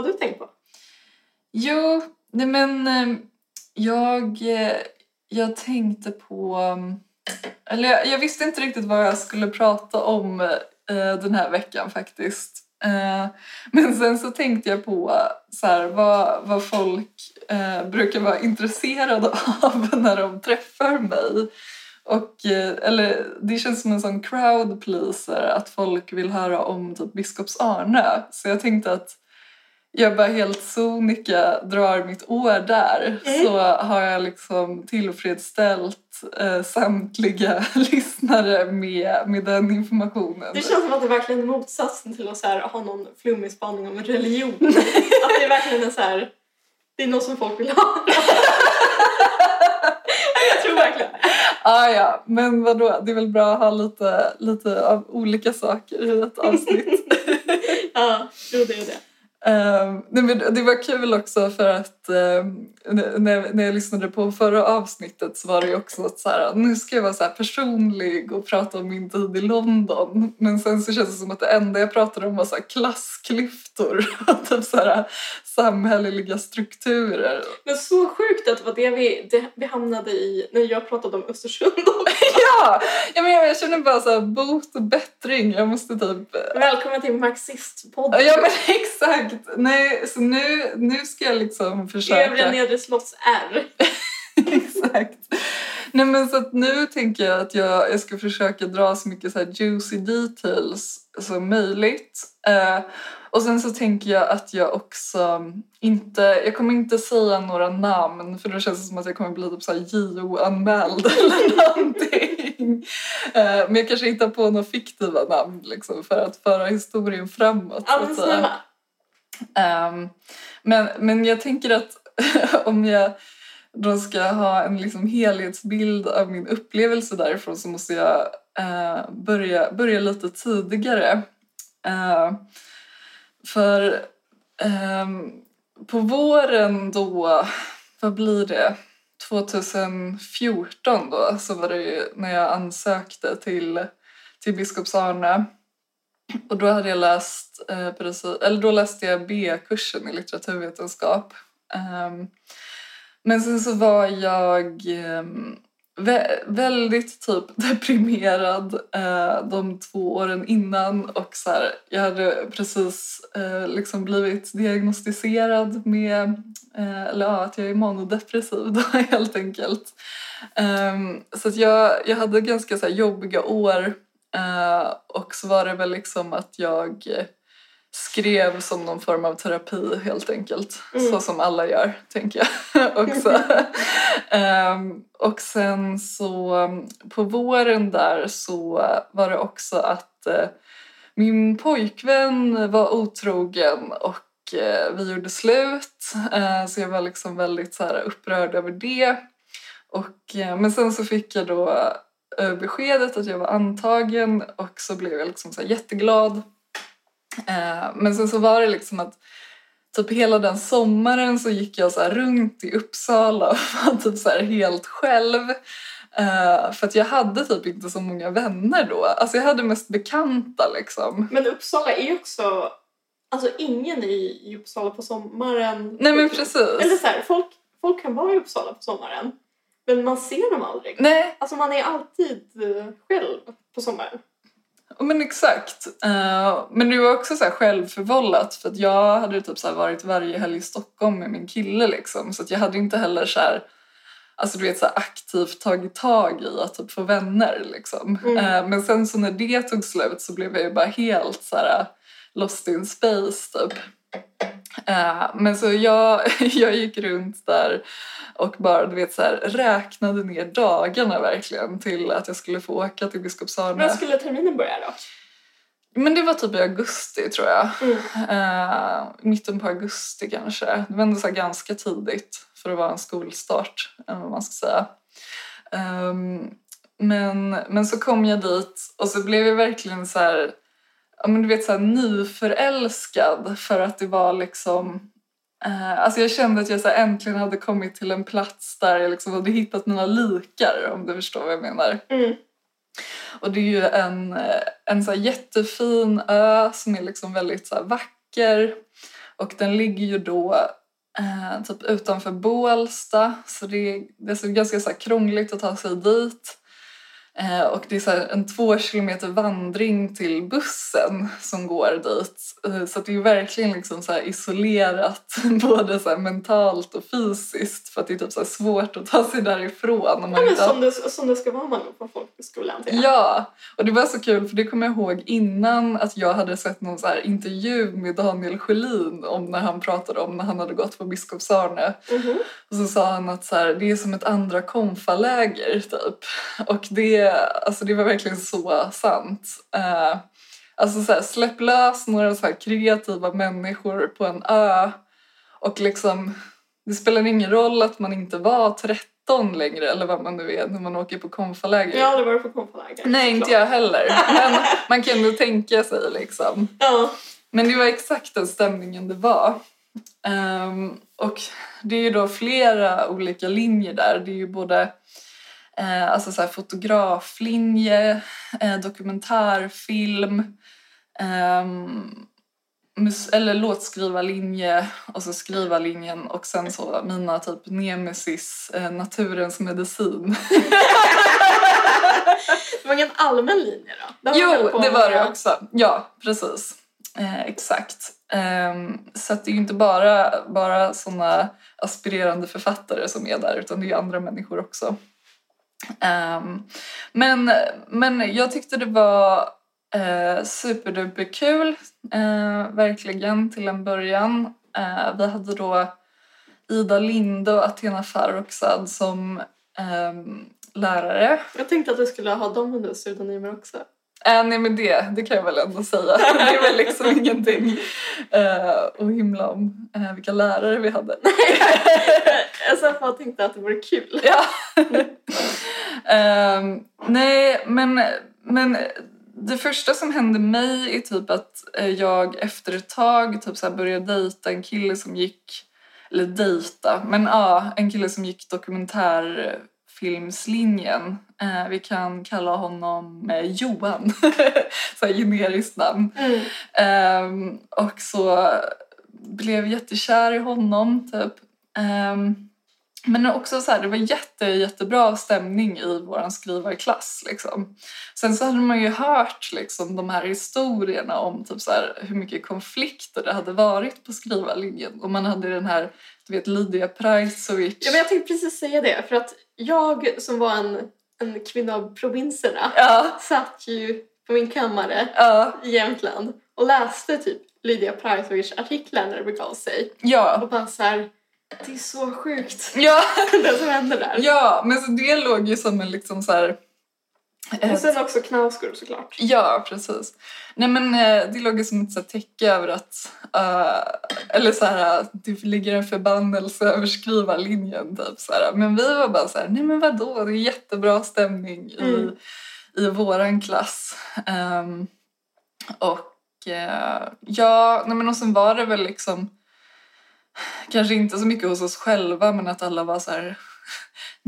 Har du tänkt på? Jo, nej men ehm, jag, eh, jag tänkte på... Ehm, eller jag, jag visste inte riktigt vad jag skulle prata om eh, den här veckan faktiskt. Eh, men sen så tänkte jag på så här, vad, vad folk eh, brukar vara intresserade av när de träffar mig. Och, eh, eller, det känns som en sån crowd pleaser att folk vill höra om typ biskops Arne. Så jag tänkte att jag bara helt sonika drar mitt år där Mm. så har jag liksom tillfredsställt eh, samtliga lyssnare med, med den informationen. Det känns som att det är verkligen motsatsen till att så här, ha någon flummig spaning om religion. att det är verkligen en så här, det är något som folk vill ha. jag tror verkligen. Ah, ja, men vadå, det är väl bra att ha lite, lite av olika saker i ett avsnitt. Ja, jo det är det. Nej, men det var kul också för att ehm, när, när jag lyssnade på förra avsnittet så var det också att så här, nu ska jag vara så personlig och prata om min tid i London. Men sen så känns det som att det enda jag pratade om var så här klassklyftor och typ så här, samhälleliga strukturer. Men så sjukt att det var det vi, det, vi hamnade i när jag pratade om Östersund. Ja, ja men jag, jag känner bara så här, bot och bättring. Jag måste typ Välkommen till Marxistpodden. Ja men exakt! Nej, så nu, nu ska jag liksom försöka... Övre nedre slotts R. exakt. Nej men så nu tänker jag att jag, jag ska försöka dra så mycket så här juicy details som möjligt. Eh, och sen så tänker jag att jag också inte, jag kommer inte säga några namn för då känns det som att jag kommer bli typ så JO-anmäld eller någonting. Eh, men jag kanske hittar på några fiktiva namn liksom för att föra historien framåt. Ja Um, men men, jag tänker att om jag då ska ha en liksom helhetsbild av min upplevelse därifrån så måste jag uh, börja, börja lite tidigare. Uh, för um, på våren då, vad blir det, 2014 då, så var det ju när jag ansökte till, till biskops Arne. Och då hade jag läst, eh, precis, eller då läste jag B-kursen i litteraturvetenskap. Um, men sen så var jag um, vä- väldigt typ deprimerad uh, de två åren innan och så här, jag hade precis uh, liksom blivit diagnostiserad med uh, eller ja, att jag är manodepressiv då helt enkelt. Um, så att jag, jag hade ganska så här, jobbiga år eh, och så var det väl liksom att jag skrev som någon form av terapi helt enkelt. Mm. Så som alla gör, tänker jag också. Ehm, och sen så um, på våren där så var det också att eh, min pojkvän var otrogen och eh, vi gjorde slut. Eh, så jag var liksom väldigt så här, upprörd över det. Och, men sen så fick jag då beskedet att jag var antagen och så blev jag liksom så jätteglad. Eh, men sen så var det liksom att typ hela den sommaren så gick jag så runt i Uppsala och var typ så här helt själv. Eh, för att jag hade typ inte så många vänner då. Alltså jag hade mest bekanta liksom. Men Uppsala är ju också... Alltså ingen i, i Uppsala på sommaren. Nej men precis. Eller så här, folk, folk kan vara i Uppsala på sommaren. Men man ser dem aldrig. Nej, Alltså man är alltid eh, själv på sommaren. Men exakt. Eh, men det var också så här självförvållat för att jag hade typ så varit varje helg i Stockholm med min kille liksom så att jag hade inte heller så här, alltså du vet så aktivt tagit tag i att typ få vänner liksom. Mm. Eh, men sen så när det tog slut så blev jag ju bara helt så här lost in space typ. Eh, men så jag, jag gick runt där och bara du vet så här, räknade ner dagarna verkligen till att jag skulle få åka till Biskops Arne. När skulle terminen börja då? Men det var typ i augusti tror jag. Mm. Eh, mitten på augusti kanske. Det var ändå så ganska tidigt för att vara en skolstart, eller vad man ska säga. Ehm, men, men så kom jag dit och så blev jag verkligen så här, ja, men du vet, så här nyförälskad för att det var liksom eh, alltså jag kände att jag så här, äntligen hade kommit till en plats där jag liksom hade hittat mina likar om du förstår vad jag menar. Mm. Och det är ju en, eh, en så jättefin ö som är liksom väldigt så vacker. Och den ligger ju då eh, typ utanför Bålsta. Så det är, det är så ganska så krångligt att ta sig dit. Eh, och det är så en två kilometer vandring till bussen som går dit. Eh, så det är verkligen liksom så isolerat både så mentalt och fysiskt för att det är typ så svårt att ta sig därifrån. Om man Ja, inte som, det, som det ska vara man på folkhögskola antar jag. Ja, och det var så kul för det kommer jag ihåg innan att jag hade sett någon så intervju med Daniel Sjölin om när han pratade om när han hade gått på Biskopsarne. Mhm. Och så sa han att så här, det är som ett andra konfaläger typ. Och det, alltså det var verkligen så sant. Eh, alltså så här, släpp lös några så här kreativa människor på en ö och liksom det spelar ingen roll att man inte var 13 längre eller vad man nu är när man åker på konfaläger. Jag har aldrig varit på konfaläger. Nej, inte jag heller. Men man kan ändå tänka sig liksom. Ja. Men det var exakt den stämningen det var. Ehm, och det är ju då flera olika linjer där. Det är ju både eh, alltså så fotograflinje, eh, dokumentärfilm, mus- eller låtskrivarlinje och så skrivarlinjen och sen så mina typ nemesis, eh, naturens medicin. Det var ingen allmän linje då? Jo, det var det också. Ja, precis. Eh, exakt. Ehm, så det är ju inte bara, bara såna aspirerande författare som är där utan det är ju andra människor också. Um, men, men jag tyckte det var eh, superduperkul, eh, verkligen till en början. Eh, vi hade då Ida Linde och Athena Farrokhzad som ehm, lärare Jag tänkte att vi skulle ha dem under pseudonymer också. Äh, nej men det, det kan jag väl ändå säga. Det är väl liksom ingenting uh, att himla om eh, vilka lärare vi hade. jag bara tänkte att det vore kul. ja. Ehm, nej men, men det första som hände mig är typ att eh, jag efter ett tag typ så här började dejta en kille som gick, eller dejta, men ja, en kille som gick dokumentärfilmslinjen. Eh, vi kan kalla honom eh, Johan, så här generiskt namn. Mm. Ehm, och så blev jättekär i honom typ. Ehm, men också så här, det var jätte, jättebra stämning i vår skrivarklass. Liksom. Sen så hade man ju hört liksom, de här historierna om typ, så här, hur mycket konflikter det hade varit på skrivarlinjen. Och man hade den här, du vet Lydia Prajsovic. Ja, men jag tänkte precis säga det, för att jag som var en, en kvinna av provinserna ja, satt ju på min kammare ja, i Jämtland och läste typ Lydia Prajsovics artiklar när det begav sig. ja. Och bara så här, det är så sjukt Ja, det som hände där. ja, men så det låg ju som en liksom så här... Och sen också Knausgård såklart. Ja, precis. Nej men eh, det låg ju som ett så täcke över att, eh, eller så här, det ligger en förbannelse över skrivarlinjen typ så här. Men vi var bara så här, nej men vadå, det är jättebra stämning i, Mm. i våran klass. Ehm, och eh, ja, nej men och sen var det väl liksom kanske inte så mycket hos oss själva men att alla var så här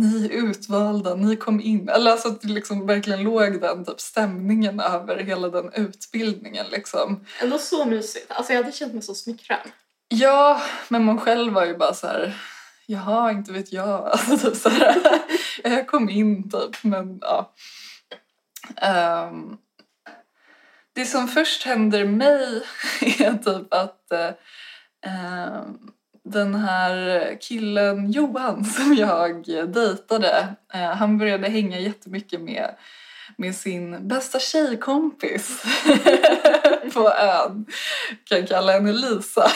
ni är utvalda, ni kom in. Eller alltså att det liksom verkligen låg den typ stämningen över hela den utbildningen liksom. Ändå så mysigt. Alltså jag hade känt mig så smickrad. Ja, men man själv var ju bara så här, jaha, inte vet jag. Alltså typ så här, jag kom in typ, men ja. Ehm, det som först händer mig är typ att ehm, den här killen Johan som jag dejtade, eh, han började hänga jättemycket med, med sin bästa tjejkompis på ön. Kan kalla henne Lisa.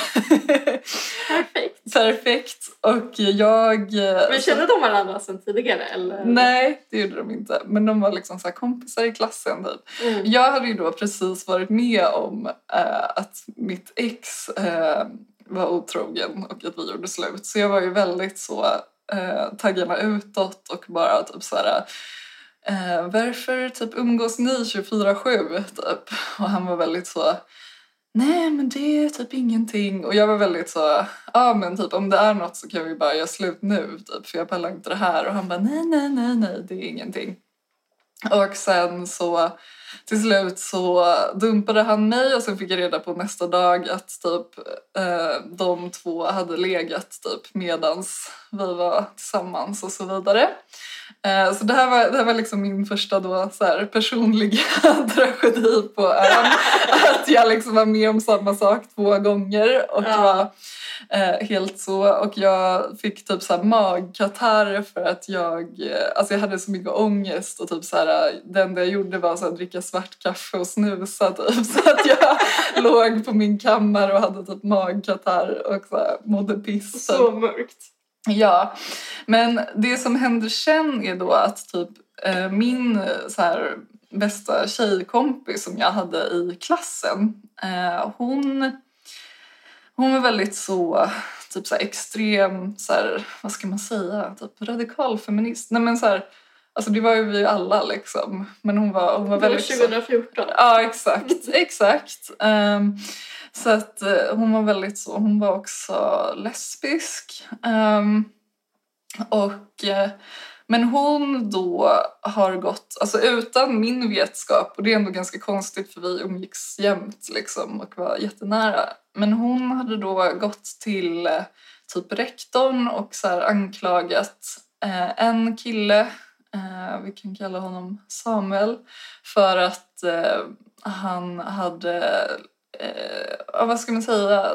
Perfekt. perfekt. Och jag... eh, Men kände de varandra sedan tidigare eller? Nej, det gjorde de inte. Men de var liksom så här kompisar i klassen typ. Mm. Jag hade ju då precis varit med om eh, att mitt ex eh, var otrogen och att vi gjorde slut. Så jag var ju väldigt så eh, taggarna utåt och bara typ så här eh, varför typ umgås ni 24-7 typ? Och han var väldigt så Nej men det är typ ingenting. Och jag var väldigt så, ja men typ om det är något så kan vi bara göra slut nu typ för jag pallar inte det här. Och han bara nej nej nej nej det är ingenting. Och sen så till slut så dumpade han mig och sen fick jag reda på nästa dag att typ eh, de två hade legat typ medans vi var tillsammans och så vidare. Eh, så det här var, det här var liksom min första då så här personliga tragedi på ön. Att jag liksom var med om samma sak två gånger och Ja. var eh, helt så. Och jag fick typ så här magkatarr för att jag, eh, alltså jag hade så mycket ångest och typ så här, det enda jag gjorde var så här, dricka svart kaffe och snusa typ. Så att jag låg på min kammare och hade typ magkatarr och så här, mådde piss. Så mörkt. Ja, men det som händer sen är då att typ eh, min eh, så här, bästa tjejkompis som jag hade i klassen, eh, hon, hon var väldigt så typ så här, extrem, så här, vad ska man säga, typ radikal feminist. Nej men så här, alltså det var ju vi alla liksom. Men hon var, hon var Det var väldigt så, 2014. Ja, exakt. exakt. Ehm, så att eh, hon var väldigt så, hon var också lesbisk. Um, och, eh, men hon då har gått, alltså utan min vetskap, och det är ändå ganska konstigt för vi umgicks jämt liksom och var jättenära. Men hon hade då gått till eh, typ rektorn och så här anklagat eh, en kille, eh, vi kan kalla honom Samuel, för att eh, han hade, eh, vad ska man säga,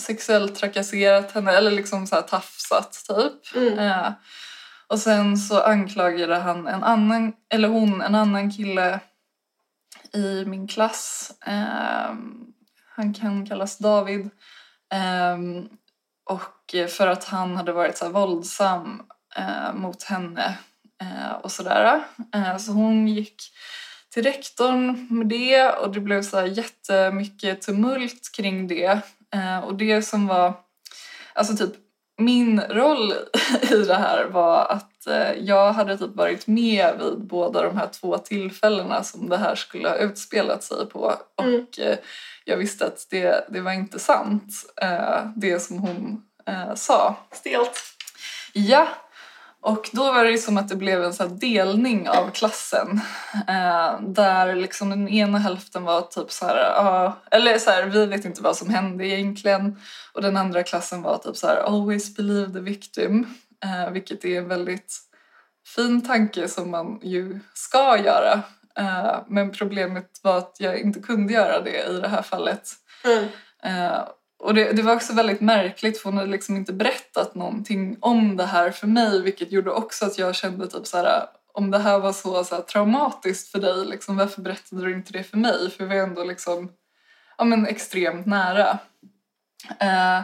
sexuellt trakasserat henne eller liksom så här tafsat typ. Mm. Eh, och sen så anklagade han en annan, eller hon, en annan kille i min klass. Eh, han kan kallas David. Eh, och för att han hade varit så här våldsam eh, mot henne eh, och sådär. Eh, så hon gick till rektorn med det och det blev så här jättemycket tumult kring det. Eh, och det som var, alltså typ min roll i det här var att eh, jag hade typ varit med vid båda de här två tillfällena som det här skulle ha utspelat sig på. Mm. Och eh, jag visste att det, det var inte sant, det som hon sa. Stelt. Ja, och då var det som att det blev en så delning av klassen. Eh, där liksom den ena hälften var typ så här, ja, eller så här, vi vet inte vad som hände egentligen. Och den andra klassen var typ så här, always believe the victim. Eh, vilket är en väldigt fin tanke som man ju ska göra. Eh, men problemet var att jag inte kunde göra det i det här fallet. Mm. Och det, det var också väldigt märkligt för hon hade liksom inte berättat någonting om det här för mig vilket gjorde också att jag kände typ så här om det här var så, så här, traumatiskt för dig, liksom, varför berättade du inte det för mig? För vi var ändå liksom, ja, men extremt nära. Eh,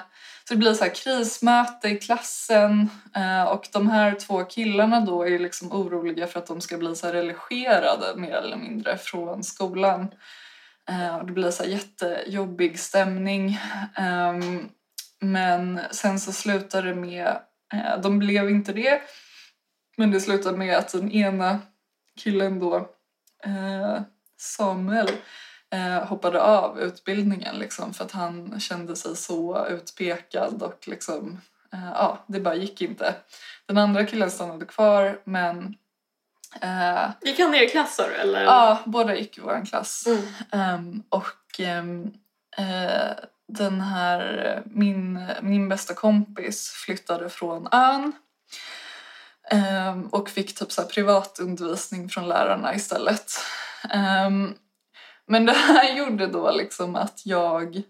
så det blir så här krismöte i klassen eh, och de här två killarna då är liksom oroliga för att de ska bli så här relegerade mer eller mindre från skolan. Eh, och det blir så här jättejobbig stämning. Ehm, men sen så slutar det med, eh, de blev inte det, men det slutar med att den ena killen då, eh, Samuel, eh, hoppade av utbildningen liksom, för att han kände sig så utpekad och liksom, eh, ja, det bara gick inte. Den andra killen stannade kvar men eh, Gick han i klass sa du, eller? ja, båda gick i vår klass. Mm. Ehm, och ehm, eh, den här, min, min bästa kompis flyttade från ön ehm, och fick typ så här privatundervisning från lärarna istället. Men det här gjorde då liksom att jag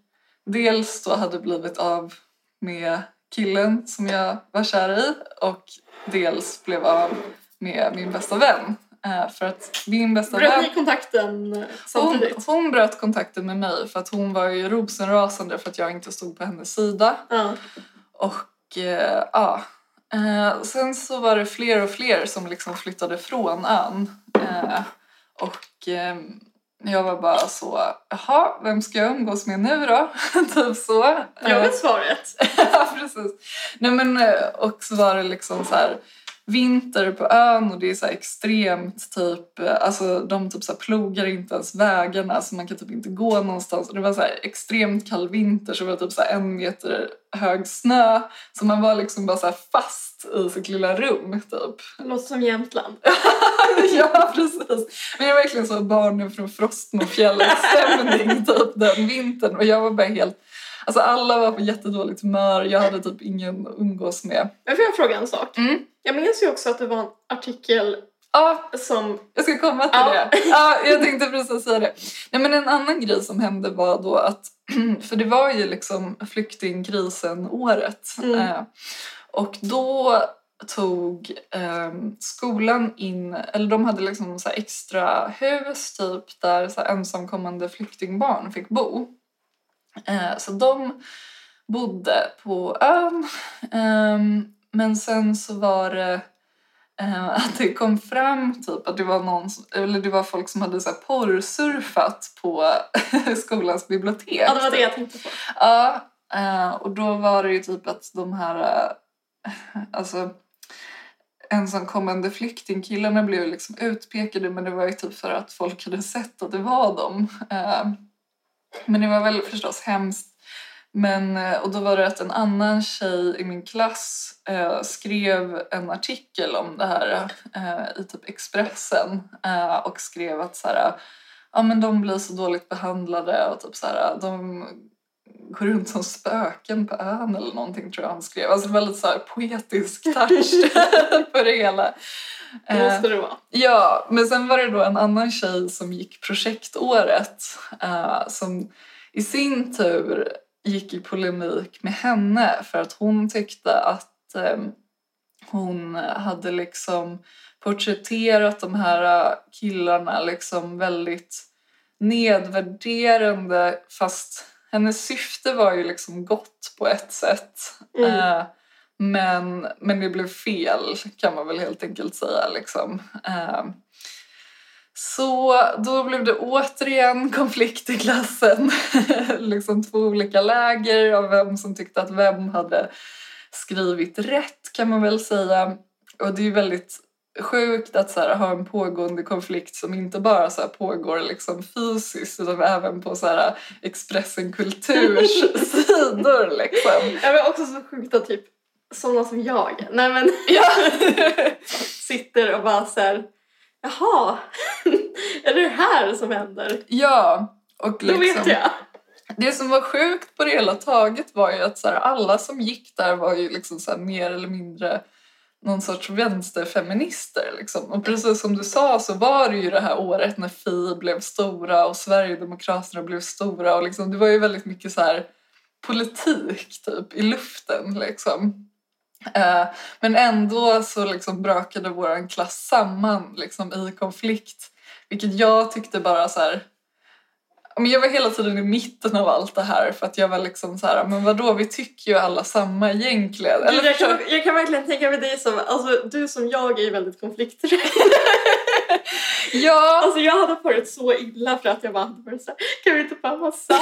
dels då hade blivit av med killen som jag var kär i och dels blev av med min bästa vän. Eh, för att min bästa Bröt vän... ni kontakten Hon, samtidigt? hon bröt kontakten med mig för att hon var ju rosenrasande för att jag inte stod på hennes sida. Ja. Och eh, ja, eh, sen så var det fler och fler som liksom flyttade från ön. Eh, och eh, jag var bara så, jaha, vem ska jag umgås med nu då? typ så. Jag vet svaret. ja, precis. Nej, men, eh, och så var det liksom så här vinter på ön och det är så extremt typ, alltså de typ så plogar inte ens vägarna så man kan typ inte gå någonstans. Och det var så extremt kall vinter så det var typ så en meter hög snö så man var liksom bara så fast i sitt lilla rum typ. Låter som Jämtland. ja, precis. Men jag var verkligen så barnen från fjället-stämning typ den vintern och jag var bara helt Alltså alla var på jättedåligt humör, jag hade typ ingen att umgås med. Men får jag fråga en sak? Mm. Jag minns ju också att det var en artikel Ja, som... jag ska komma till Ja. det. Ja, jag tänkte precis säga det. Nej, men en annan grej som hände var då att, för det var ju liksom flyktingkrisen året. Mm. Eh, och då tog eh, skolan in, eller de hade liksom så extra hus typ där så ensamkommande flyktingbarn fick bo. Eh, så de bodde på ön. Ehm, men sen så var det eh, att det kom fram typ att det var någon, eller det var folk som hade så här porrsurfat på skolans bibliotek. Ja, det var det jag tänkte på. Ja, eh, och då var det ju typ att de här alltså ensamkommande flyktingkillarna blev liksom utpekade men det var ju typ för att folk hade sett att det var dem. Men det var väl förstås hemskt. Men, eh, och då var det att en annan tjej i min klass eh, skrev en artikel om det här eh, i typ Expressen eh, och skrev att så här, ja men de blir så dåligt behandlade och typ så här, de går runt som spöken på ön eller någonting tror jag han skrev. Alltså lite så poetisk touch på det hela. Det Eh, måste det vara. Ja, men sen var det då en annan tjej som gick projektåret eh, som i sin tur gick i polemik med henne för att hon tyckte att eh, hon hade liksom porträtterat de här killarna liksom väldigt nedvärderande fast hennes syfte var ju liksom gott på ett sätt. Mm. Eh, men, men det blev fel kan man väl helt enkelt säga. Liksom. Eh, så då blev det återigen konflikt i klassen. liksom två olika läger av vem som tyckte att vem hade skrivit rätt kan man väl säga. Och det är ju väldigt sjukt att så här, ha en pågående konflikt som inte bara så här, pågår liksom fysiskt utan även på så här, Expressen Kulturs sidor. Liksom. Jag var också så sjukt att typ sådana som jag, nej men Ja. sitter och bara såhär Jaha, är det det här som händer? ja, och Då vet liksom, jag. det som var sjukt på det hela taget var ju att så här, alla som gick där var ju liksom så här, mer eller mindre någon sorts vänsterfeminister. Liksom. Och precis som du sa så var det ju det här året när Fi blev stora och Sverigedemokraterna blev stora. Och liksom, det var ju väldigt mycket så här politik typ i luften. Liksom. Eh, men ändå så liksom brakade vår klass samman liksom, i konflikt. Vilket jag tyckte bara så här... Men jag var hela tiden i mitten av allt det här för att jag var liksom så här, men vadå, vi tycker ju alla samma egentligen. Gud, jag, kan, jag kan verkligen tänka mig dig som, alltså du som jag är väldigt konflikträdd. Ja, Alltså jag hade varit så illa för att jag bara hade varit såhär, kan vi inte bara vara sams?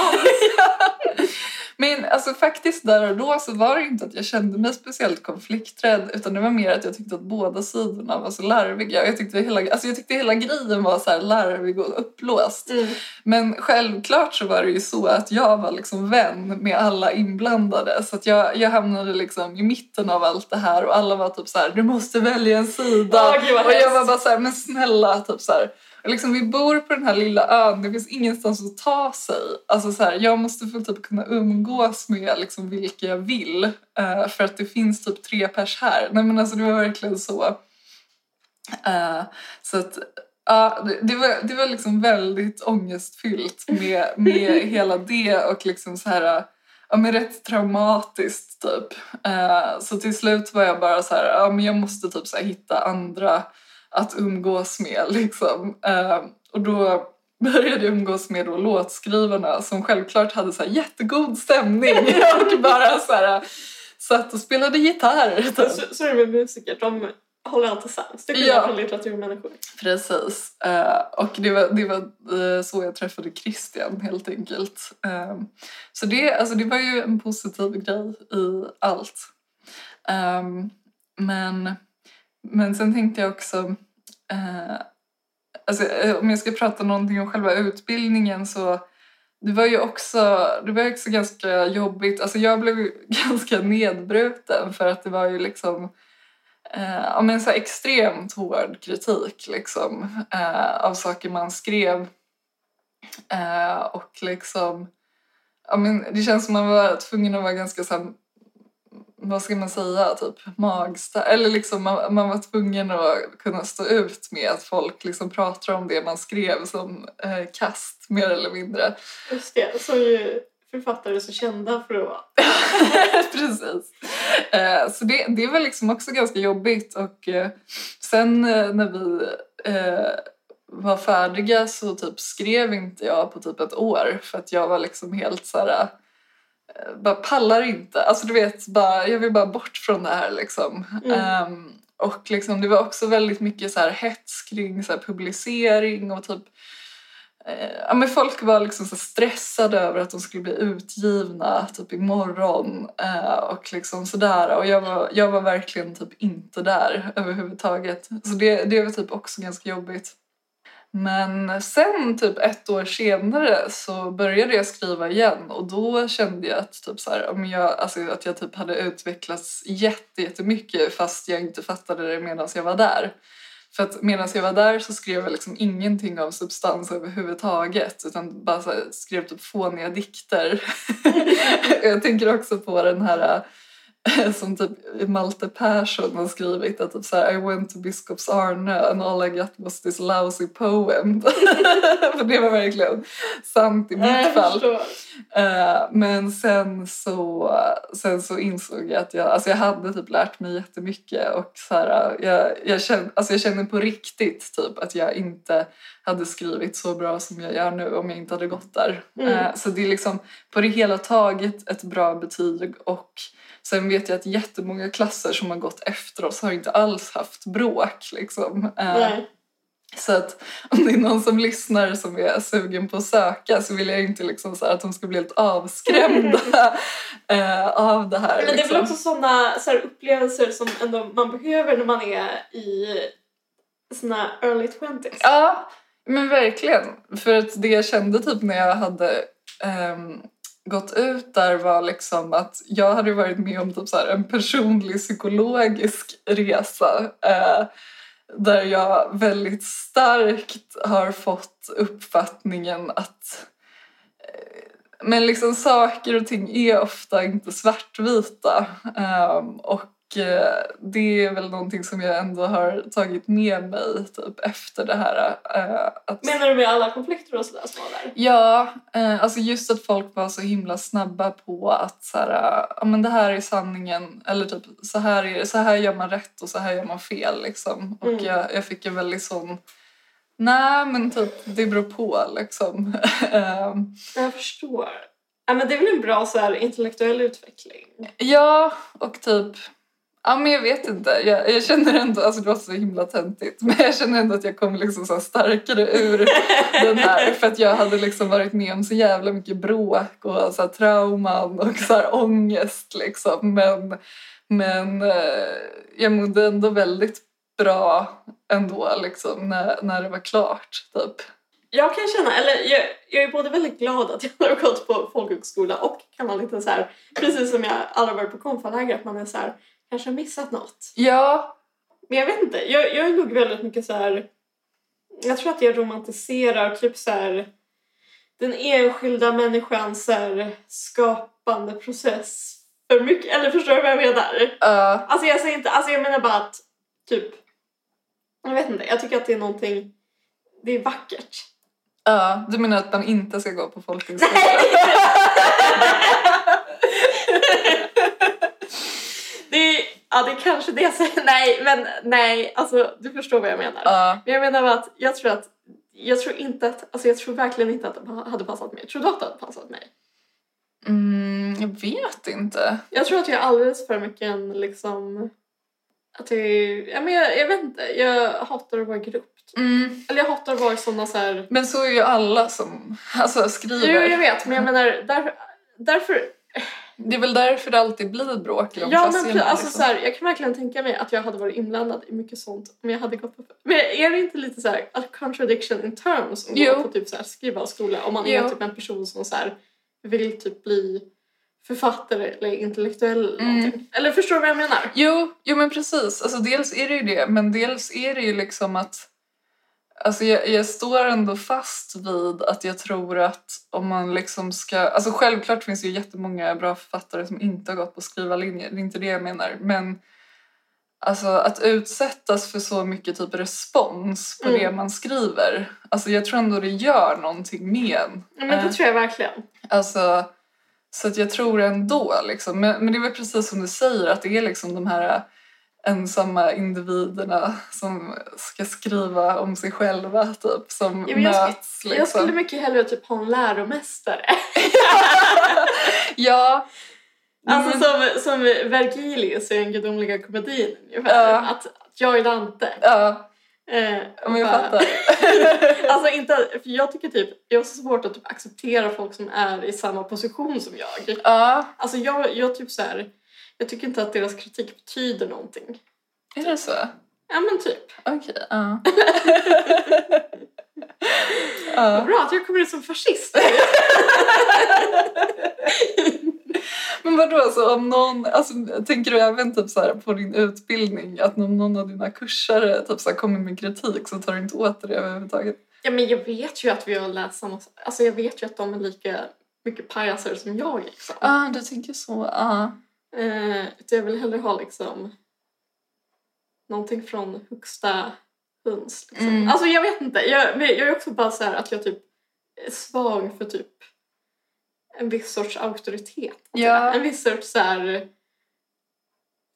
men alltså faktiskt där och då så var det inte att jag kände mig speciellt konflikträdd utan det var mer att jag tyckte att båda sidorna var så larviga. Jag tyckte hela, alltså jag tyckte hela grejen var så här larvig och uppblåst. Mm. Men självklart så var det ju så att jag var liksom vän med alla inblandade så att jag, jag hamnade liksom i mitten av allt det här och alla var typ så här: du måste välja en sida. Vad och jag var bara så här, men snälla typ så här. Liksom, vi bor på den här lilla ön, det finns ingenstans att ta sig. Alltså så här, jag måste få typ kunna umgås med liksom vilka jag vill eh, för att det finns typ tre pers här. Nej men alltså det var verkligen så. Eh, så att Ja, det, det, var, det var liksom väldigt ångestfyllt med, med hela det och liksom så här, ja men rätt traumatiskt typ. Eh, så till slut var jag bara så här, ja men jag måste typ så hitta andra att umgås med liksom. Eh, och då började jag umgås med då låtskrivarna som självklart hade så här jättegod stämning och bara så här satt och spelade gitarr. Typ. Så, så är det med musiker, de håller alltid sams. Det är Ja. från litteraturmänniskor. Precis. Eh, och det var, det var eh, så jag träffade Christian helt enkelt. Eh, så det, alltså, det var ju en positiv grej i allt. Men, men sen tänkte jag också... Eh, alltså, eh, om jag ska prata någonting om själva utbildningen så det var ju också, det var också ganska jobbigt. Alltså jag blev ganska nedbruten för att det var ju liksom eh, ja, men så extremt hård kritik liksom, eh, av saker man skrev. Eh, och liksom, ja, men det känns som man var tvungen att vara ganska så här, vad ska man säga, typ magstark. Eller liksom man, man var tvungen att kunna stå ut med att folk liksom pratar om det man skrev som eh, kast mer eller mindre. Just det, är ju författare så kända för att vara. Precis. Eh, så det, det var liksom också ganska jobbigt och eh, sen eh, när vi eh, var färdiga så typ skrev inte jag på typ ett år för att jag var liksom helt så här bara pallar inte. Alltså du vet, bara, jag vill bara bort från det här liksom. Mm. Ehm, och liksom, det var också väldigt mycket så här hets kring så publicering och typ Eh, Ja, men folk var liksom så stressade över att de skulle bli utgivna typ imorgon eh, och liksom sådär. Och jag var, jag var verkligen typ inte där överhuvudtaget. Så det, det var typ också ganska jobbigt. Men sen typ ett år senare så började jag skriva igen och då kände jag att, typ så här, om jag, alltså att jag typ hade utvecklats jätte, jättemycket fast jag inte fattade det medan jag var där. För att medan jag var där så skrev jag liksom ingenting av substans överhuvudtaget utan bara så här, skrev typ fåniga dikter. jag tänker också på den här som typ Malte Persson har skrivit att typ så här, I went to Biskops Arne and all I got was this lousy poem. För det var verkligen sant i mitt fall. Eh, men sen så, sen så insåg jag att jag, alltså jag hade typ lärt mig jättemycket och så här, jag, jag, kände, alltså jag kände på riktigt typ att jag inte hade skrivit så bra som jag gör nu om jag inte hade gått där. Mm. Eh, så det är liksom på det hela taget ett bra betyg och sen vet jag att jättemånga klasser som har gått efter oss har inte alls haft bråk liksom. Eh, Nej. så att om det är någon som lyssnar som är sugen på att söka så vill jag inte liksom så att de ska bli helt avskrämda eh, av det här. Men det är väl liksom. också sådana så upplevelser som ändå man behöver när man är i såna early 20s. Ja, men verkligen. För att det jag kände typ när jag hade ehm, gått ut där var liksom att jag hade varit med om typ så här en personlig psykologisk resa eh, där jag väldigt starkt har fått uppfattningen att eh, men liksom saker och ting är ofta inte svartvita. Eh, och det är väl någonting som jag ändå har tagit med mig typ efter det här. eh, att, Menar du med alla konflikter och sådär som var där? Ja, eh, alltså just att folk var så himla snabba på att så här, eh, ja men det här är sanningen eller typ så här, är, så här gör man rätt och så här gör man fel liksom. Och Mm. jag, jag fick en väldigt sån, nej men typ det beror på liksom. Ehm, Jag förstår. Ja, men det är väl en bra så här, intellektuell utveckling? Ja, och typ... Ja, men jag vet inte. Jag, jag känner ändå... Alltså det var så himla töntigt. Men jag känner ändå att jag kom liksom så starkare ur den här. För att jag hade liksom varit med om så jävla mycket bråk och så här trauman och så här ångest liksom. Men, men eh, jag mådde ändå väldigt bra ändå liksom när, när det var klart typ. Jag kan känna, eller jag, jag är både väldigt glad att jag har gått på folkhögskola och kan vara lite så här, precis som jag aldrig varit på konfaläger, att man är så här, kanske har missat något. Ja, Men jag vet inte, jag, jag är nog väldigt mycket så här. Jag tror att jag romantiserar typ så här den enskilda människans så här, skapande process för mycket. Eller förstår du vad jag menar? uh, Alltså jag säger inte, alltså jag menar bara att typ, jag vet inte, jag tycker att det är någonting, det är vackert. Ja, du menar att man inte ska gå på folkhögskola? det ja det är kanske det jag säger, nej men nej, alltså du förstår vad jag menar. Ja, Men jag menar att jag tror att jag tror inte att, alltså jag tror verkligen inte att det hade passat mig. Tror du att det hade passat mig? mm, Jag vet inte. Jag tror att jag är alldeles för mycket en liksom... Att jag, ja, men jag, jag vet inte, jag hatar att vara grupp. typ. Mm. Eller jag hatar att vara sådana så här... Men så är ju alla som alltså, skriver. Jo, jag vet, men jag menar där, därför... Det är väl därför det alltid blir bråk i de Ja, men alltså, liksom. så här, jag kan verkligen tänka mig att jag hade varit inblandad i mycket sånt om jag hade gått på... Men är det inte lite så här a contradiction in terms att Jo. gå på typ så här skrivarskola om man Jo. är typ en person som så här vill typ bli författare eller intellektuell eller Mm. någonting? Eller förstår du vad jag menar? Jo, jo men precis. Alltså, dels är det ju det, men dels är det ju liksom att Alltså jag, jag står ändå fast vid att jag tror att om man liksom ska... Alltså självklart finns det ju jättemånga bra författare som inte har gått på skrivarlinjer, det är inte det jag menar. Men alltså att utsättas för så mycket typ respons på Mm. det man skriver, alltså jag tror ändå det gör någonting med en. Men det Eh. tror jag verkligen. Alltså, så att jag tror ändå liksom. Men, men det är väl precis som du säger att det är liksom de här ensamma individerna som ska skriva om sig själva typ som Ja, jag skulle- möts liksom. Jag skulle mycket hellre typ ha en läromästare. Ja. Alltså men, som, som Vergilius i den gudomliga komedin ungefär. Ja. Att, att jag är Dante. ja, Eh, men jag bara- fattar. alltså inte, för jag tycker typ, jag har så svårt att typ acceptera folk som är i samma position som jag. ja, Alltså jag, jag typ så här, jag tycker inte att deras kritik betyder någonting. är det så? Ja men typ. Okej, ja. Vad ja. bra att jag kommer ut som fascist. Men vadå, så om någon, alltså, tänker du även typ så här på din utbildning att om någon av dina kursare typ så här kommer med kritik så tar du inte åt dig det överhuvudtaget? ja men jag vet ju att vi har läst samma Alltså jag vet ju att de är lika mycket pajaser som jag liksom. Ja, ah, du tänker så. Ja. Eh, jag vill hellre ha liksom någonting från högsta höns. Liksom. Mm. Alltså jag vet inte. Jag, jag är också bara så här att jag typ är svag för typ en viss sorts auktoritet. Ja. En viss sorts så här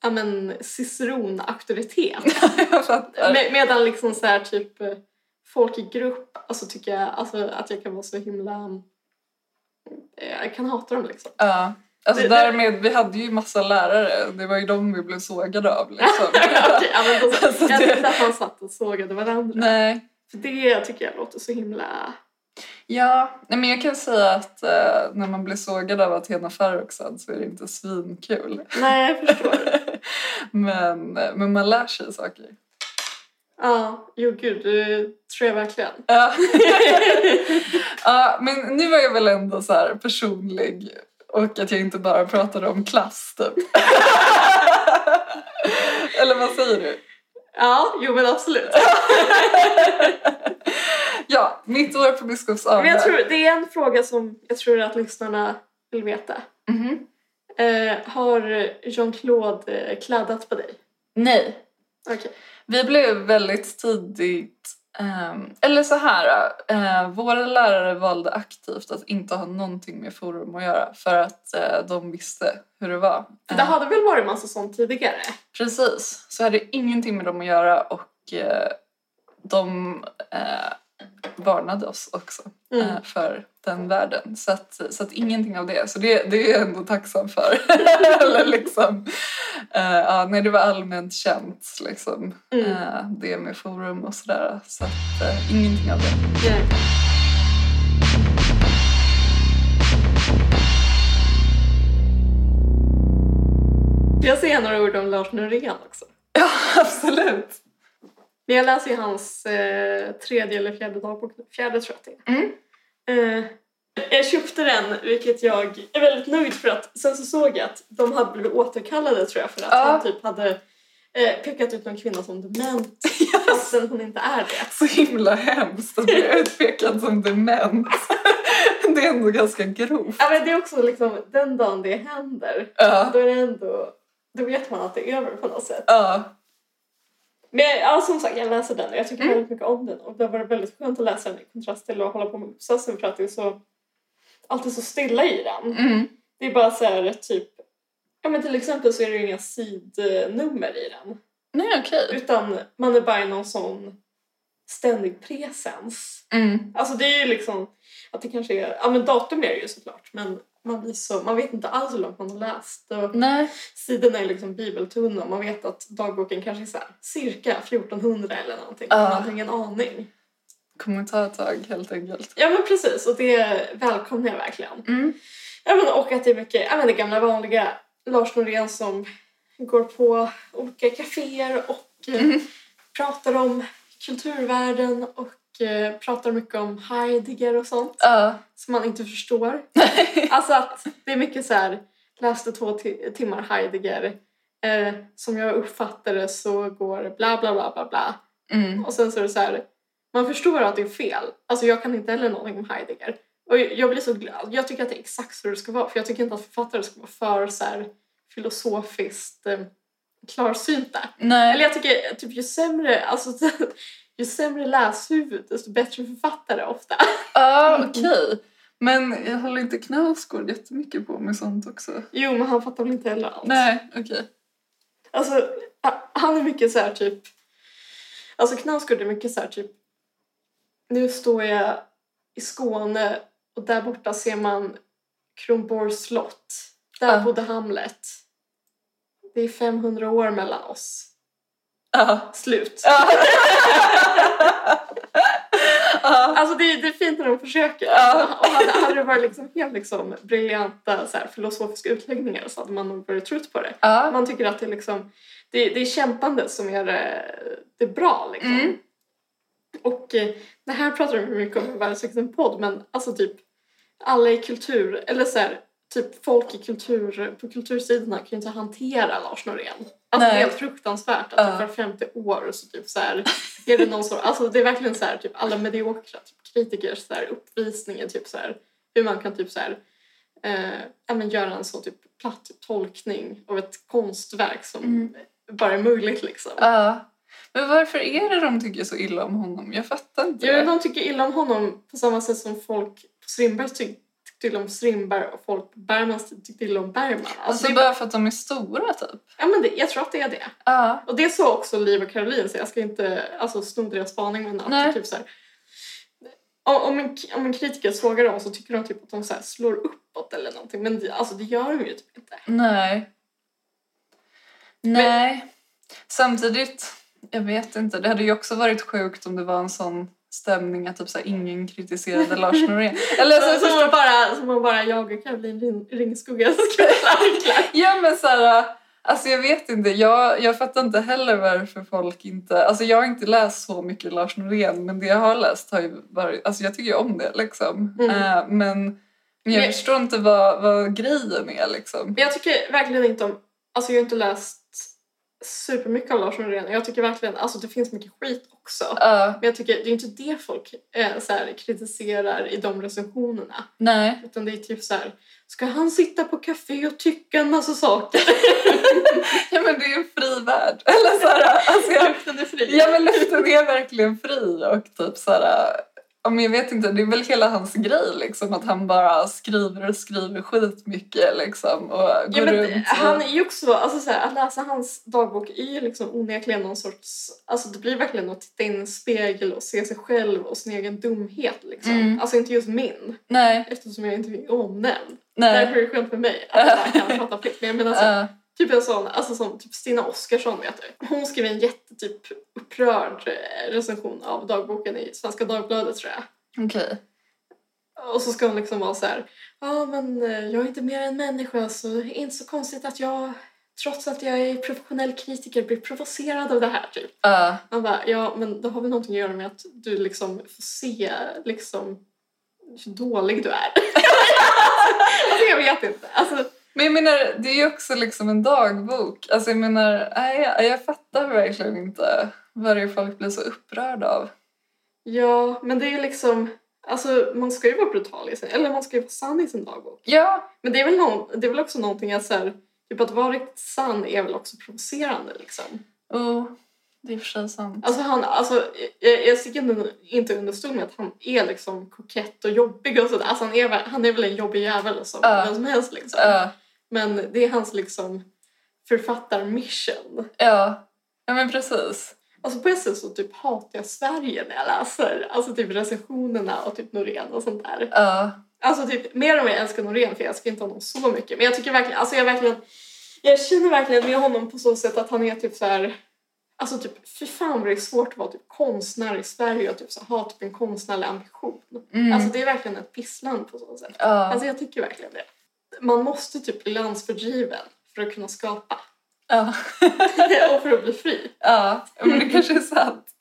ja men ciceron-auktoritet. Med, medan liksom så här typ eh, folk i grupp, alltså tycker jag alltså, att jag kan vara så himla... eh, Jag kan hata dem liksom. Ja. Alltså därmed, vi hade ju massa lärare. Det var ju de vi blev sågade av liksom. Ja, men då, Alltså, jag tyckte att man satt och sågade varandra. Nej. För det tycker jag låter så himla... Ja, nej, men jag kan säga att eh, när man blir sågad av Athena Farrokhzad så är det inte svinkul. Nej, jag förstår. men, men man lär sig saker. ja, jo gud, det tror jag verkligen. Ja. men nu var jag väl ändå så personlig och att jag inte bara pratade om klass typ. Eller vad säger du? Ja, jo men absolut. Ja, mitt år på Biskopsöarna. Men jag tror, det är en fråga som jag tror att lyssnarna vill veta. Mhm. Eh, har Jean-Claude eh, kladdat på dig? Nej. Okej. Vi blev väldigt tidigt, ehm, eller så här, eh, våra lärare valde aktivt att inte ha någonting med forum att göra för att eh, de visste hur det var. För det Eh, hade väl varit massa sånt tidigare? Precis, så hade ingenting med dem att göra och eh, de varnade oss också Mm. eh, för den världen. Så att, så att ingenting av det. Så det, det är jag ändå tacksam för. Eller liksom, eh, ja, nej, det var allmänt känt liksom, Mm. eh, det med forum och sådär. Så att eh, ingenting av det. Nej. Jag säger några ord om Lars Norén också. Ja, absolut. Jag läser hans eh, tredje eller fjärde dagbok. Fjärde tror jag det är. Mm. Eh, jag köpte den, vilket jag är väldigt nöjd för att sen så såg jag att de hade blivit återkallade tror jag för att Ja. han typ hade eh, pekat ut någon kvinna som dement fastän hon inte är det. Så himla hemskt att bli utpekad som dement. Det är ändå ganska grovt. Ja, men det är också liksom den dagen det händer, Ja. då är det ändå, då vet man att det är över på något sätt. Ja. Men ja, som sagt, jag läser den och jag tycker Mm. väldigt mycket om den och det varit väldigt skönt att läsa den i kontrast till att hålla på med uppsatsen för att det är så alltid så stilla i den. Mm. Det är bara så här typ, ja men till exempel så är det ju inga sidnummer i den. Nej, okej. Utan man är bara i någon sån ständig presens. Mm. Alltså det är ju liksom, att det kanske är, ja men datum är det ju såklart men man, blir så, man vet inte alls hur långt man har läst. Och Nej. sidorna är liksom bibeltunna man vet att dagboken kanske är så här, cirka 1400 eller någonting. Ja. Man har ingen aning. Kommer ta ett tag helt enkelt. Ja men precis och det välkomnar jag verkligen. Mm. Ja, men, och att det är mycket ja, men det gamla vanliga Lars Norén som går på olika kaféer och eh, Mm. pratar om kulturvärlden och eh, pratar mycket om Heidegger och sånt Ja. som man inte förstår. alltså att det är mycket så här, läste två ti- timmar Heidegger eh, som jag uppfattar det så går bla bla bla bla bla Mm. och sen så är det så här, man förstår att det är fel. Alltså jag kan inte heller någonting om Heidegger. Och jag blir så glad. Jag tycker att det är exakt så det ska vara. För jag tycker inte att författare ska vara för så här, filosofiskt eh, klarsynta. Nej. Eller jag tycker typ ju sämre, alltså, ju sämre läshuvud desto bättre författare ofta. Ja, okej. Men jag håller inte Knausgård jättemycket på med sånt också. Jo men han fattar väl inte heller allt. Nej, okej. Alltså ha- han är mycket så här typ, alltså Knausgård är mycket så här typ, nu står jag i Skåne och där borta ser man Kronborgs slott. Där Ja. bodde Hamlet. Det är 500 år mellan oss. Ja. Slut. Ja. Ja. Alltså det, är- det är fint när de försöker. Ja. Och hade, hade det varit liksom helt liksom briljanta så här, filosofiska utläggningar så hade man nog varit trött på det. Ja. Man tycker att det är liksom det, det är kämpande som gör det, det bra liksom. Mm. Och eh, det här pratar vi mycket om i en podd men alltså typ alla i kultur eller så här, typ folk i kultur på kultursidorna kan ju inte hantera Lars Norén. Alltså det Nej. är helt fruktansvärt att typ var femte år så typ så här är det någon sorts, alltså det är verkligen så här typ alla mediokra typ kritikers så här uppvisning typ så här hur man kan typ så här eh, men göra en så typ platt tolkning av ett konstverk som Mm. bara är möjligt liksom. Ja. Men varför är det de tycker så illa om honom? Jag fattar inte Ja, det. de tycker illa om honom på samma sätt som folk på Strindberg tyck, illa om Strindberg och folk på Bergmans tid tyckte illa om Bergman. Alltså, Alltså det, bara för att de är stora typ. ja, men det, jag tror att det är det. Ja. Och det så också Liv och Caroline så jag ska inte alltså, sno deras spaning men att typ så här, om, en, om en kritiker sågar dem så tycker de typ att de så slår uppåt eller någonting men det, alltså, det gör de ju typ inte. Nej. Nej. Samtidigt, jag vet inte. Det hade ju också varit sjukt om det var en sån stämning att typ så här, ingen kritiserade Lars Norén. Eller Så, så, som, man bara, som man bara jag och Caroline Ring, Ringskogga skulle verkligen. Ja men såhär, alltså jag vet inte. Jag, jag fattar inte heller varför folk inte... Alltså jag har inte läst så mycket Lars Norén men det jag har läst har ju varit... Alltså jag tycker ju om det liksom. Mm. Eh, men, jag förstår inte vad, vad grejen är liksom. Jag tycker verkligen inte om, alltså jag har inte läst supermycket av Lars Norén. Jag tycker verkligen, alltså det finns mycket skit också. Ja, Men jag tycker det är inte det folk eh, så här, kritiserar i de recensionerna. nej. Utan det är typ så här, ska han sitta på café och tycka en massa saker? Ja men det är en fri värld. Eller såhär, alltså jag, Luften är fri. Ja men luften är verkligen fri och typ såhär... Ja, men jag vet inte, det är väl hela hans grej liksom att han bara skriver och skriver skitmycket liksom och går Ja, men runt. Och... han är ju också, alltså så här, att läsa hans dagbok är ju liksom onekligen någon sorts, alltså det blir verkligen att titta in i en spegel och se sig själv och sin egen dumhet liksom. Mm. Alltså inte just min, Nej, eftersom jag inte är omnämnd. nej. Därför är det skönt för mig att jag kan prata fritt. Men jag menar så, typ en sån, alltså som typ Stina Oskarsson vet du. Hon skrev en jättetyp upprörd eh, recension av dagboken i Svenska Dagbladet tror jag. Okej. Och så ska hon liksom vara så här, ja men eh, jag är inte mer än människa så det är inte så konstigt att jag trots att jag är professionell kritiker blir provocerad av det här typ. Ja. Man bara, ja men det har väl någonting att göra med att du liksom får se liksom hur dålig du är. alltså jag vet inte. Alltså, Men jag menar, det är ju också liksom en dagbok. Alltså jag menar, nej, jag, fattar verkligen inte vad det är folk blir så upprörda av. ja men det är ju liksom, alltså man ska ju vara brutal i sin, eller man ska ju vara sann i sin dagbok. Ja, Men det är väl, någon, det är väl också någonting att så här, typ att vara riktigt sann är väl också provocerande liksom. oh, det är för sig sant. Alltså han, alltså jag, jag sticker inte- under stol med att han är liksom kokett och jobbig och sådär. Alltså han är, väl- han är väl en jobbig jävel som Ja. vem som helst liksom. Ja, Men det är hans liksom författarmission. ja. ja men precis. Alltså på ett sätt så typ hatar jag Sverige när jag läser alltså typ recensionerna och typ Norén och sånt där. Ja. Alltså typ mer och mer älskar Norén för jag älskar inte honom så mycket. Men jag tycker verkligen, alltså jag verkligen, jag känner verkligen med honom på så sätt att han är typ så här. Alltså typ, fy fan vad det är svårt att vara typ konstnär i Sverige och typ så ha typ en konstnärlig ambition. Mm. Alltså det är verkligen ett pissland på så sätt. ja. Alltså jag tycker verkligen det. Man måste typ bli landsfördriven för att kunna skapa. ja. och för att bli fri. ja, men det kanske är sant.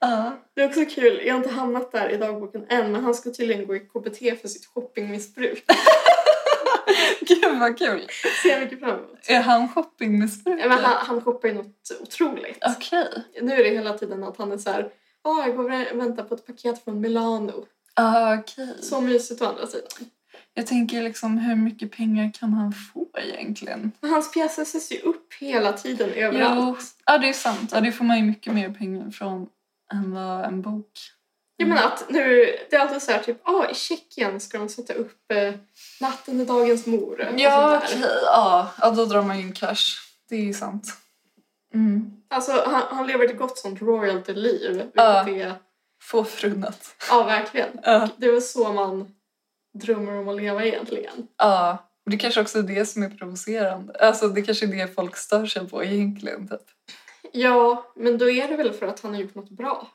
ja. Det är också kul, jag har inte hamnat där i dagboken än men han ska tydligen gå i KBT för sitt shoppingmissbruk. Gud vad kul. Ser jag mycket fram emot. Är han Ja, shoppingmissbrukare? Men han, han shoppar ju något otroligt. Okej. Nu är det hela tiden att han är så här. Ja, jag går och väntar på ett paket från Milano. Ah, okej. Så mysigt å andra sidan. Jag tänker liksom hur mycket pengar kan han få egentligen? Men hans pjäser ses ju upp hela tiden överallt. Jo, ja det är sant. Ja, det får man ju mycket mer pengar från än vad en bok. Jag menar att nu, det är alltid så här typ, ja i Tjeckien ska de sätta upp eh, Natten är dagens mor. och Ja, okej. där. Ja, ja, då drar man ju in cash. Det är ju sant. Mm. Alltså han, han lever ett gott sånt royalty-liv. Vilket Ja. är, Få förunnat. ja verkligen. Ja. Det är väl så man drömmer om att leva egentligen. ja. och Det kanske också är det som är provocerande. Alltså det kanske är det folk stör sig på egentligen. Typ. Ja, men då är det väl för att han har gjort något bra.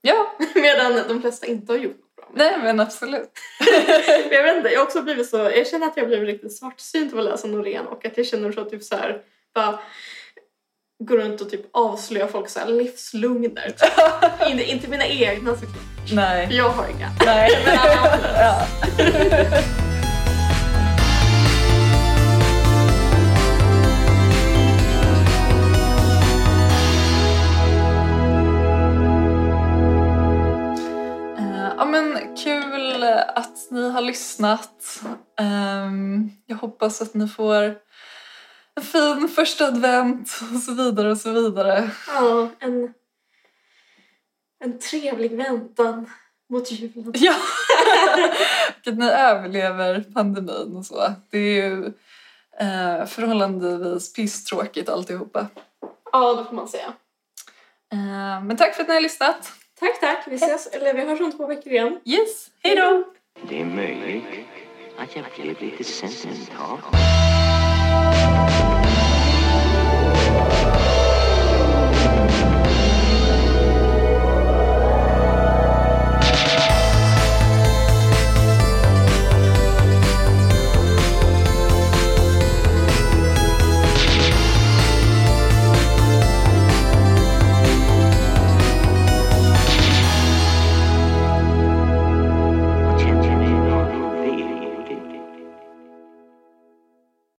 Ja, Medan de flesta inte har gjort något bra. nej men absolut. jag vet inte, jag har också blivit så, jag känner att jag blivit riktigt svartsynt av att läsa Norén och att jag känner så typ så här, bara går runt och typ avslöjar folks livslugner. Typ. inte, inte mina egna såklart, för Nej. jag har inga. Nej. Men ja. Eh, Ja men kul att ni har lyssnat. Ehm, Jag hoppas att ni får en fin första advent och så vidare och så vidare. Ja, en, en trevlig väntan mot julen. Ja! att ni överlever pandemin och så. Det är ju eh, förhållandevis pisstråkigt alltihopa. Ja, det får man säga. Eh, men tack för att ni har lyssnat. Tack, tack. Vi ses, eller vi hörs om två veckor igen. Yes, hej då! Det är möjligt att jag blev lite sentimental.